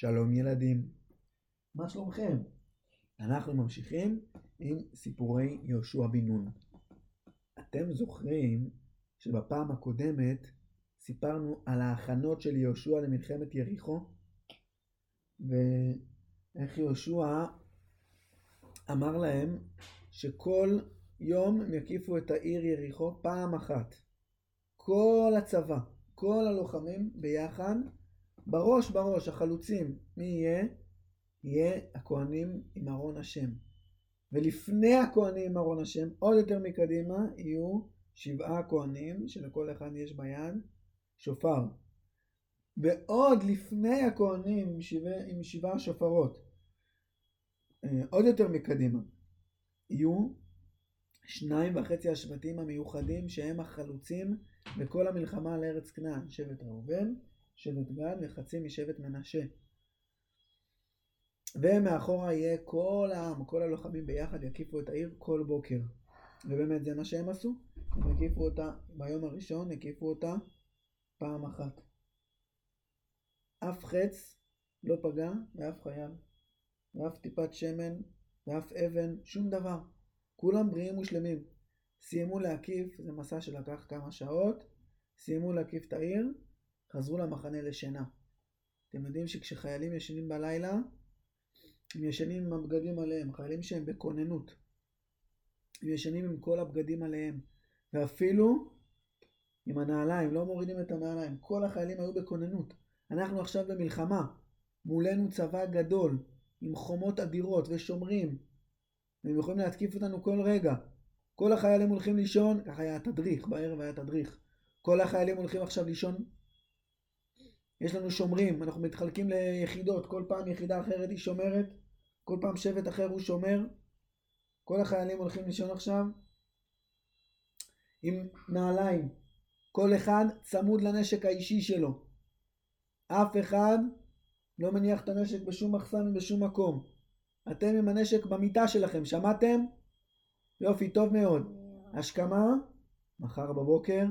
שלום ילדים, מה שלומכם? אנחנו ממשיכים עם סיפורי יהושע בן נון. אתם זוכרים שבפעם הקודמת סיפרנו על ההכנות של יהושע למלחמת יריחו? ואיך יהושע אמר להם שכל יום הם יקיפו את העיר יריחו פעם אחת. כל הצבא, כל הלוחמים ביחד, בראש בראש, החלוצים, מי יהיה? יהיה הכהנים עם ארון השם. ולפני הכהנים עם ארון השם, עוד יותר מקדימה, יהיו שבעה כהנים, שלכל אחד יש ביד שופר. ועוד לפני הכהנים עם, שבע, עם שבעה שופרות, אה, עוד יותר מקדימה, יהיו שניים וחצי השבטים המיוחדים שהם החלוצים בכל המלחמה על ארץ כנען, שבט ראובן, שבט גד וחצי משבט מנשה. ומאחורה יהיה כל העם, כל הלוחמים ביחד יקיפו את העיר כל בוקר. ובאמת זה מה שהם עשו, הם הקיפו אותה, ביום הראשון הקיפו אותה פעם אחת. אף חץ לא פגע באף חייל, ואף טיפת שמן, ואף אבן, שום דבר. כולם בריאים ושלמים. סיימו להקיף, זה מסע שלקח כמה שעות, סיימו להקיף את העיר, חזרו למחנה לשינה. אתם יודעים שכשחיילים ישנים בלילה, הם ישנים עם הבגדים עליהם, חיילים שהם בכוננות. הם ישנים עם כל הבגדים עליהם, ואפילו עם הנעליים, לא מורידים את הנעליים. כל החיילים היו בכוננות. אנחנו עכשיו במלחמה, מולנו צבא גדול, עם חומות אדירות ושומרים, והם יכולים להתקיף אותנו כל רגע. כל החיילים הולכים לישון, ככה היה תדריך, בערב היה תדריך. כל החיילים הולכים עכשיו לישון. יש לנו שומרים, אנחנו מתחלקים ליחידות, כל פעם יחידה אחרת היא שומרת, כל פעם שבט אחר הוא שומר. כל החיילים הולכים לישון עכשיו עם נעליים, כל אחד צמוד לנשק האישי שלו. אף אחד לא מניח את הנשק בשום מחסן ובשום מקום. אתם עם הנשק במיטה שלכם, שמעתם? יופי, טוב מאוד. השכמה, מחר בבוקר,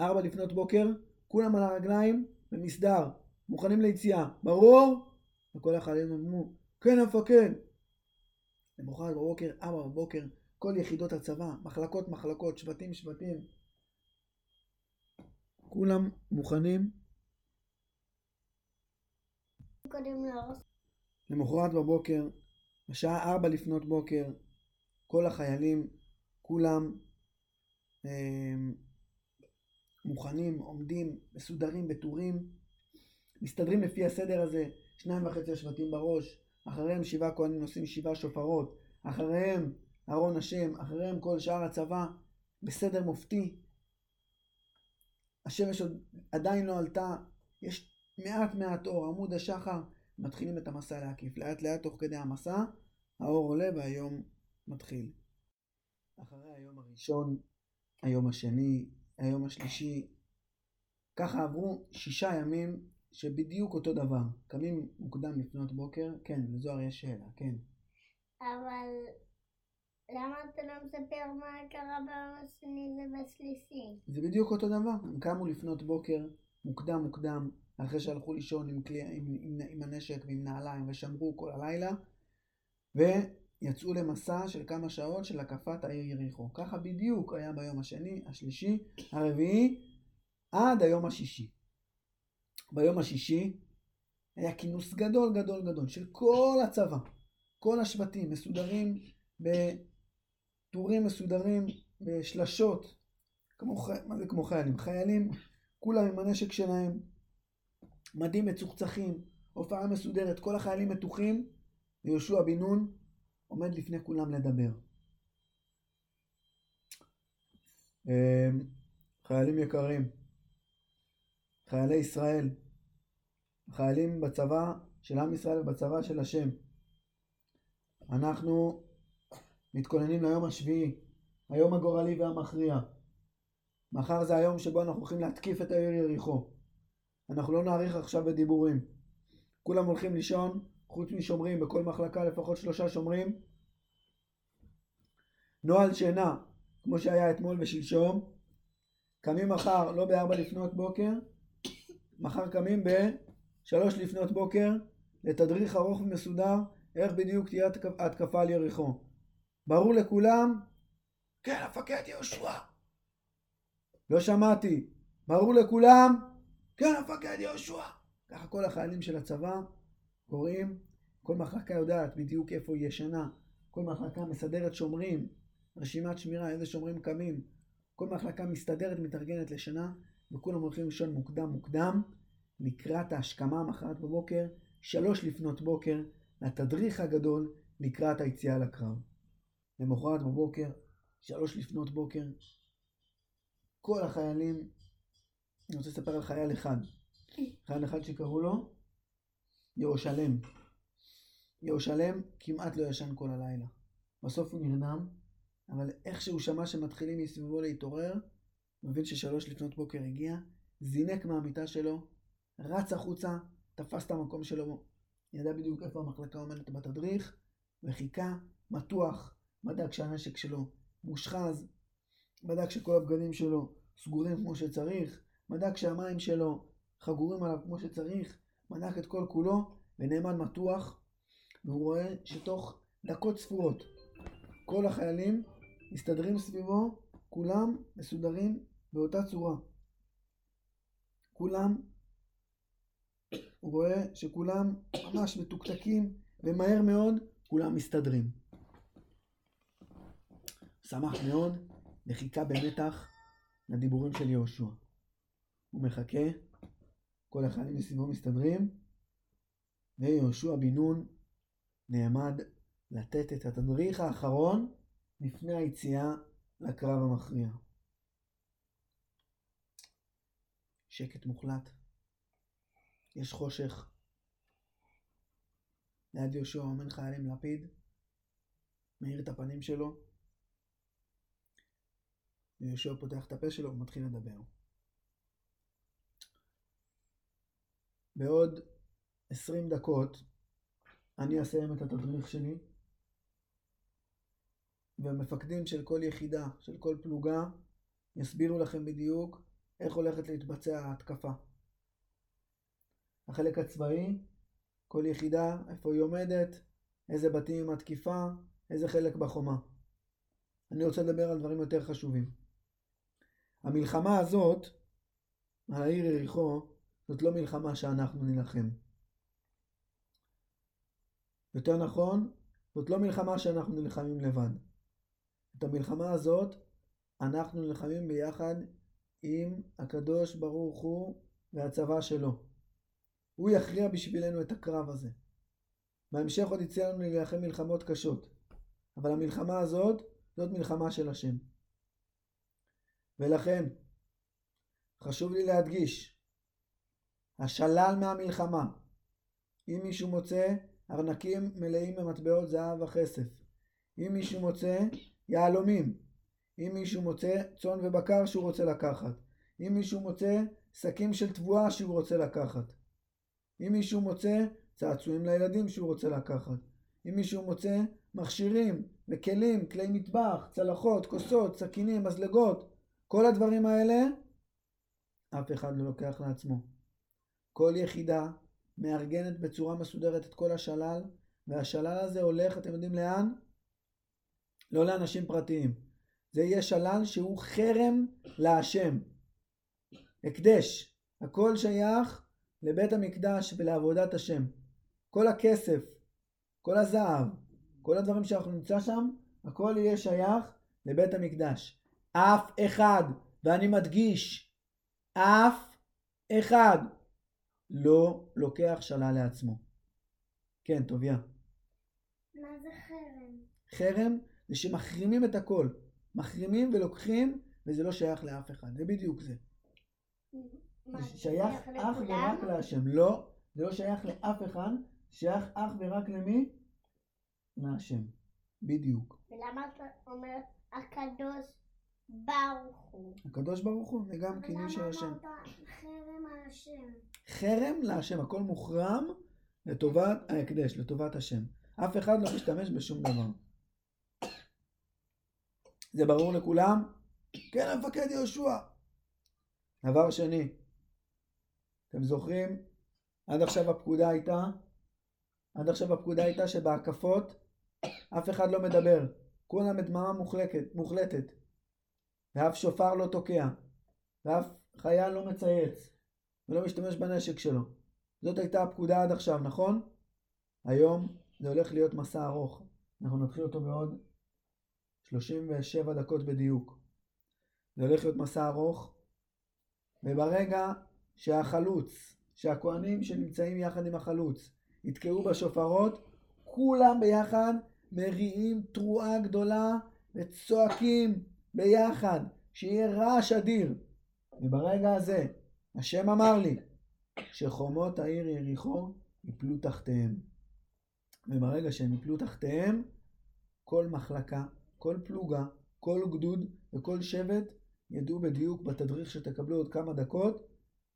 ארבע לפנות בוקר, כולם על הרגליים, במסדר, מוכנים ליציאה. ברור? וכל החיילים אמרו, כן המפקד. למחרת בבוקר, ארבע בבוקר, כל יחידות הצבא, מחלקות מחלקות, שבטים שבטים, כולם מוכנים. למחרת בבוקר, בשעה ארבע לפנות בוקר, כל החיילים, כולם אה, מוכנים, עומדים, מסודרים בטורים, מסתדרים לפי הסדר הזה, שניים וחצי השבטים בראש, אחריהם שבעה כהנים נושאים שבעה שופרות, אחריהם ארון השם, אחריהם כל שאר הצבא, בסדר מופתי. השמש עוד עדיין לא עלתה, יש מעט מעט אור, עמוד השחר, מתחילים את המסע להקיף. לאט לאט תוך כדי המסע, האור עולה והיום מתחיל. אחרי היום הראשון, היום השני, היום השלישי, ככה עברו שישה ימים שבדיוק אותו דבר. קמים מוקדם לפנות בוקר, כן, לזוהר יש שאלה, כן. אבל למה אתה לא מספר מה קרה ביום השני ובשלישי? זה בדיוק אותו דבר. הם קמו לפנות בוקר, מוקדם מוקדם, אחרי שהלכו לישון עם, כלי, עם, עם, עם הנשק ועם נעליים ושמרו כל הלילה, ויצאו למסע של כמה שעות של הקפת העיר יריחו. ככה בדיוק היה ביום השני, השלישי, הרביעי, עד היום השישי. ביום השישי היה כינוס גדול גדול גדול של כל הצבא, כל השבטים מסודרים בטורים מסודרים בשלשות, כמו, מה זה כמו חיילים? חיילים, כולם עם הנשק שלהם, מדים מצוחצחים, הופעה מסודרת, כל החיילים מתוחים, ויהושע בן נון עומד לפני כולם לדבר. אמ, חיילים יקרים, חיילי ישראל, חיילים בצבא של עם ישראל ובצבא של השם. אנחנו מתכוננים ליום השביעי, היום הגורלי והמכריע. מחר זה היום שבו אנחנו הולכים להתקיף את העיר יריחו. אנחנו לא נאריך עכשיו בדיבורים. כולם הולכים לישון, חוץ משומרים, בכל מחלקה לפחות שלושה שומרים. נוהל שינה, כמו שהיה אתמול ושלשום. קמים מחר, לא בארבע לפנות בוקר, מחר קמים בשלוש לפנות בוקר, לתדריך ארוך ומסודר, איך בדיוק תהיה התק- ההתקפה על יריחו. ברור לכולם? כן, המפקד יהושע. לא שמעתי. ברור לכולם? כן, המפקד יהושע. ככה כל החיילים של הצבא קוראים, כל מחלקה יודעת בדיוק איפה היא ישנה, כל מחלקה מסדרת שומרים, רשימת שמירה, איזה שומרים קמים, כל מחלקה מסתדרת, מתארגנת לשנה, וכולם הולכים לישון מוקדם מוקדם, לקראת ההשכמה מחרת בבוקר, שלוש לפנות בוקר, לתדריך הגדול לקראת היציאה לקרב. למחרת בבוקר, שלוש לפנות בוקר, כל החיילים, אני רוצה לספר על חייל אחד, חייל אחד שקראו לו יהושלם. יהושלם כמעט לא ישן כל הלילה. בסוף הוא נרדם, אבל איך שהוא שמע שמתחילים מסביבו להתעורר, מבין ששלוש לפנות בוקר הגיע, זינק מהמיטה שלו, רץ החוצה, תפס את המקום שלו, ידע בדיוק איפה המחלקה עומדת בתדריך, וחיכה, מתוח, בדק שהנשק שלו מושחז, בדק שכל הבגדים שלו סגורים כמו שצריך, בדק שהמים שלו חגורים עליו כמו שצריך, בדק את כל כולו, ונעמד מתוח, והוא רואה שתוך דקות ספורות כל החיילים מסתדרים סביבו, כולם מסודרים באותה צורה. כולם, הוא רואה שכולם ממש מתוקתקים, ומהר מאוד כולם מסתדרים. שמח מאוד וחיכה במתח לדיבורים של יהושע. הוא מחכה, כל החיילים מסביבו מסתדרים, ויהושע בן נון נעמד לתת את התדריך האחרון לפני היציאה לקרב המכריע. שקט מוחלט. יש חושך. ליד יהושע עומד חיילים לפיד, מאיר את הפנים שלו, ויהושע פותח את הפה שלו ומתחיל לדבר. בעוד עשרים דקות אני אסיים את התדריך שלי, והמפקדים של כל יחידה, של כל פלוגה, יסבירו לכם בדיוק איך הולכת להתבצע ההתקפה. החלק הצבאי, כל יחידה, איפה היא עומדת, איזה בתים היא מתקיפה, איזה חלק בחומה. אני רוצה לדבר על דברים יותר חשובים. המלחמה הזאת, על העיר יריחו, זאת לא מלחמה שאנחנו נילחם. יותר נכון, זאת לא מלחמה שאנחנו נלחמים לבד. את המלחמה הזאת אנחנו נלחמים ביחד עם הקדוש ברוך הוא והצבא שלו. הוא יכריע בשבילנו את הקרב הזה. בהמשך עוד יצא לנו להילחם מלחמות קשות, אבל המלחמה הזאת זאת מלחמה של השם. ולכן, חשוב לי להדגיש, השלל מהמלחמה, אם מישהו מוצא ארנקים מלאים במטבעות זהב וכסף, אם מישהו מוצא יהלומים, אם מישהו מוצא צאן ובקר שהוא רוצה לקחת, אם מישהו מוצא שקים של תבואה שהוא רוצה לקחת, אם מישהו מוצא צעצועים לילדים שהוא רוצה לקחת, אם מישהו מוצא מכשירים וכלים, כלי מטבח, צלחות, כוסות, סכינים, מזלגות, כל הדברים האלה, אף אחד לא לוקח לעצמו. כל יחידה מארגנת בצורה מסודרת את כל השלל, והשלל הזה הולך, אתם יודעים לאן? לא לאנשים פרטיים. זה יהיה שלל שהוא חרם להשם. הקדש. הכל שייך לבית המקדש ולעבודת השם. כל הכסף, כל הזהב, כל הדברים שאנחנו נמצא שם, הכל יהיה שייך לבית המקדש. אף אחד, ואני מדגיש, אף אחד לא לוקח שלל לעצמו. כן, טוביה. מה זה חרם? חרם זה שמחרימים את הכל. מחרימים ולוקחים, וזה לא שייך לאף אחד. זה בדיוק זה. מה, זה שייך אך? ורק להשם. לא, זה לא שייך לאף אחד, שייך אך ורק למי? להשם. בדיוק. ולמה אתה אומר הקדוש ברוך הוא? הקדוש ברוך הוא, זה גם כינוי של השם. ולמה אמרת חרם על השם? חרם להשם, הכל מוחרם לטובת ההקדש, לטובת השם. אף אחד לא משתמש בשום דבר. זה ברור לכולם? כן, המפקד יהושע. דבר שני, אתם זוכרים? עד עכשיו הפקודה הייתה עד עכשיו הפקודה הייתה שבהקפות אף אחד לא מדבר. כולם בדממה מוחלקת, מוחלטת. ואף שופר לא תוקע. ואף חייל לא מצייץ. ולא משתמש בנשק שלו. זאת הייתה הפקודה עד עכשיו, נכון? היום זה הולך להיות מסע ארוך. אנחנו נתחיל אותו בעוד 37 דקות בדיוק. זה הולך להיות מסע ארוך, וברגע שהחלוץ, שהכוהנים שנמצאים יחד עם החלוץ, יתקעו בשופרות, כולם ביחד מריעים תרועה גדולה וצועקים ביחד, שיהיה רעש אדיר. וברגע הזה, השם אמר לי שחומות העיר יריחו יפלו תחתיהם. וברגע שהם יפלו תחתיהם, כל מחלקה, כל פלוגה, כל גדוד וכל שבט ידעו בדיוק בתדריך שתקבלו עוד כמה דקות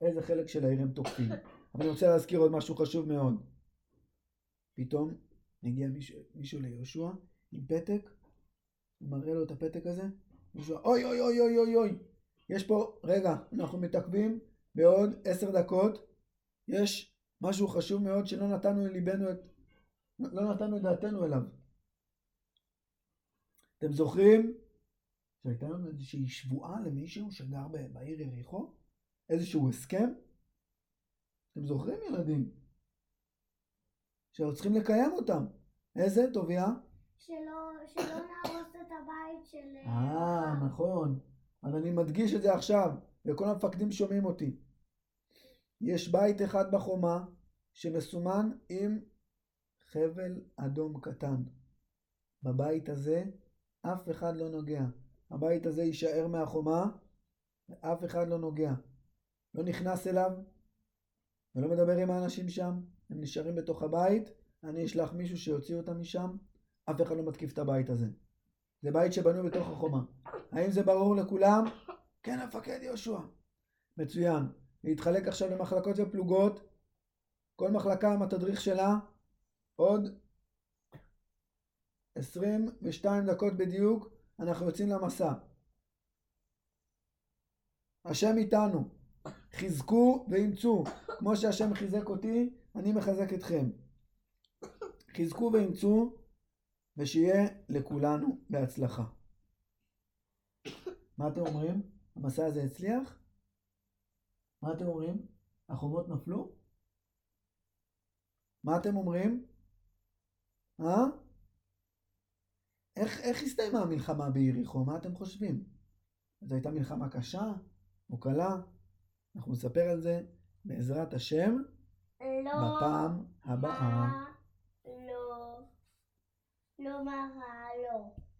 איזה חלק של העיר הם תוקפים. אבל אני רוצה להזכיר עוד משהו חשוב מאוד. פתאום מגיע מישהו, מישהו ליהושע עם פתק, הוא מראה לו את הפתק הזה, יהושע, אוי אוי אוי אוי אוי אוי, יש פה, רגע, אנחנו מתעכבים בעוד עשר דקות, יש משהו חשוב מאוד שלא נתנו ליבנו את, לא נתנו את דעתנו אליו. אתם זוכרים שהייתה לנו איזושהי שבועה למישהו שגר בעיר יריחו? איזשהו הסכם? אתם זוכרים ילדים? שאנחנו צריכים לקיים אותם. איזה, טוביה? שלא, שלא נהרוס את הבית של... אה, נכון. אז אני מדגיש את זה עכשיו, וכל המפקדים שומעים אותי. יש בית אחד בחומה שמסומן עם חבל אדום קטן. בבית הזה אף אחד לא נוגע. הבית הזה יישאר מהחומה, ואף אחד לא נוגע. לא נכנס אליו, ולא מדבר עם האנשים שם, הם נשארים בתוך הבית, אני אשלח מישהו שיוציא אותם משם, אף אחד לא מתקיף את הבית הזה. זה בית שבנוי בתוך החומה. האם זה ברור לכולם? כן, המפקד יהושע. מצוין. להתחלק עכשיו למחלקות ופלוגות, כל מחלקה עם התדריך שלה, עוד 22 דקות בדיוק, אנחנו יוצאים למסע. השם איתנו. חזקו ואימצו. כמו שהשם חיזק אותי, אני מחזק אתכם. חזקו ואימצו, ושיהיה לכולנו בהצלחה. מה אתם אומרים? המסע הזה הצליח? מה אתם אומרים? החומות נפלו? מה אתם אומרים? אה? איך, איך הסתיימה המלחמה ביריחו? מה אתם חושבים? זו הייתה מלחמה קשה או קלה? אנחנו נספר על זה בעזרת השם לא, בפעם הבאה. לא, לא מראה, לא.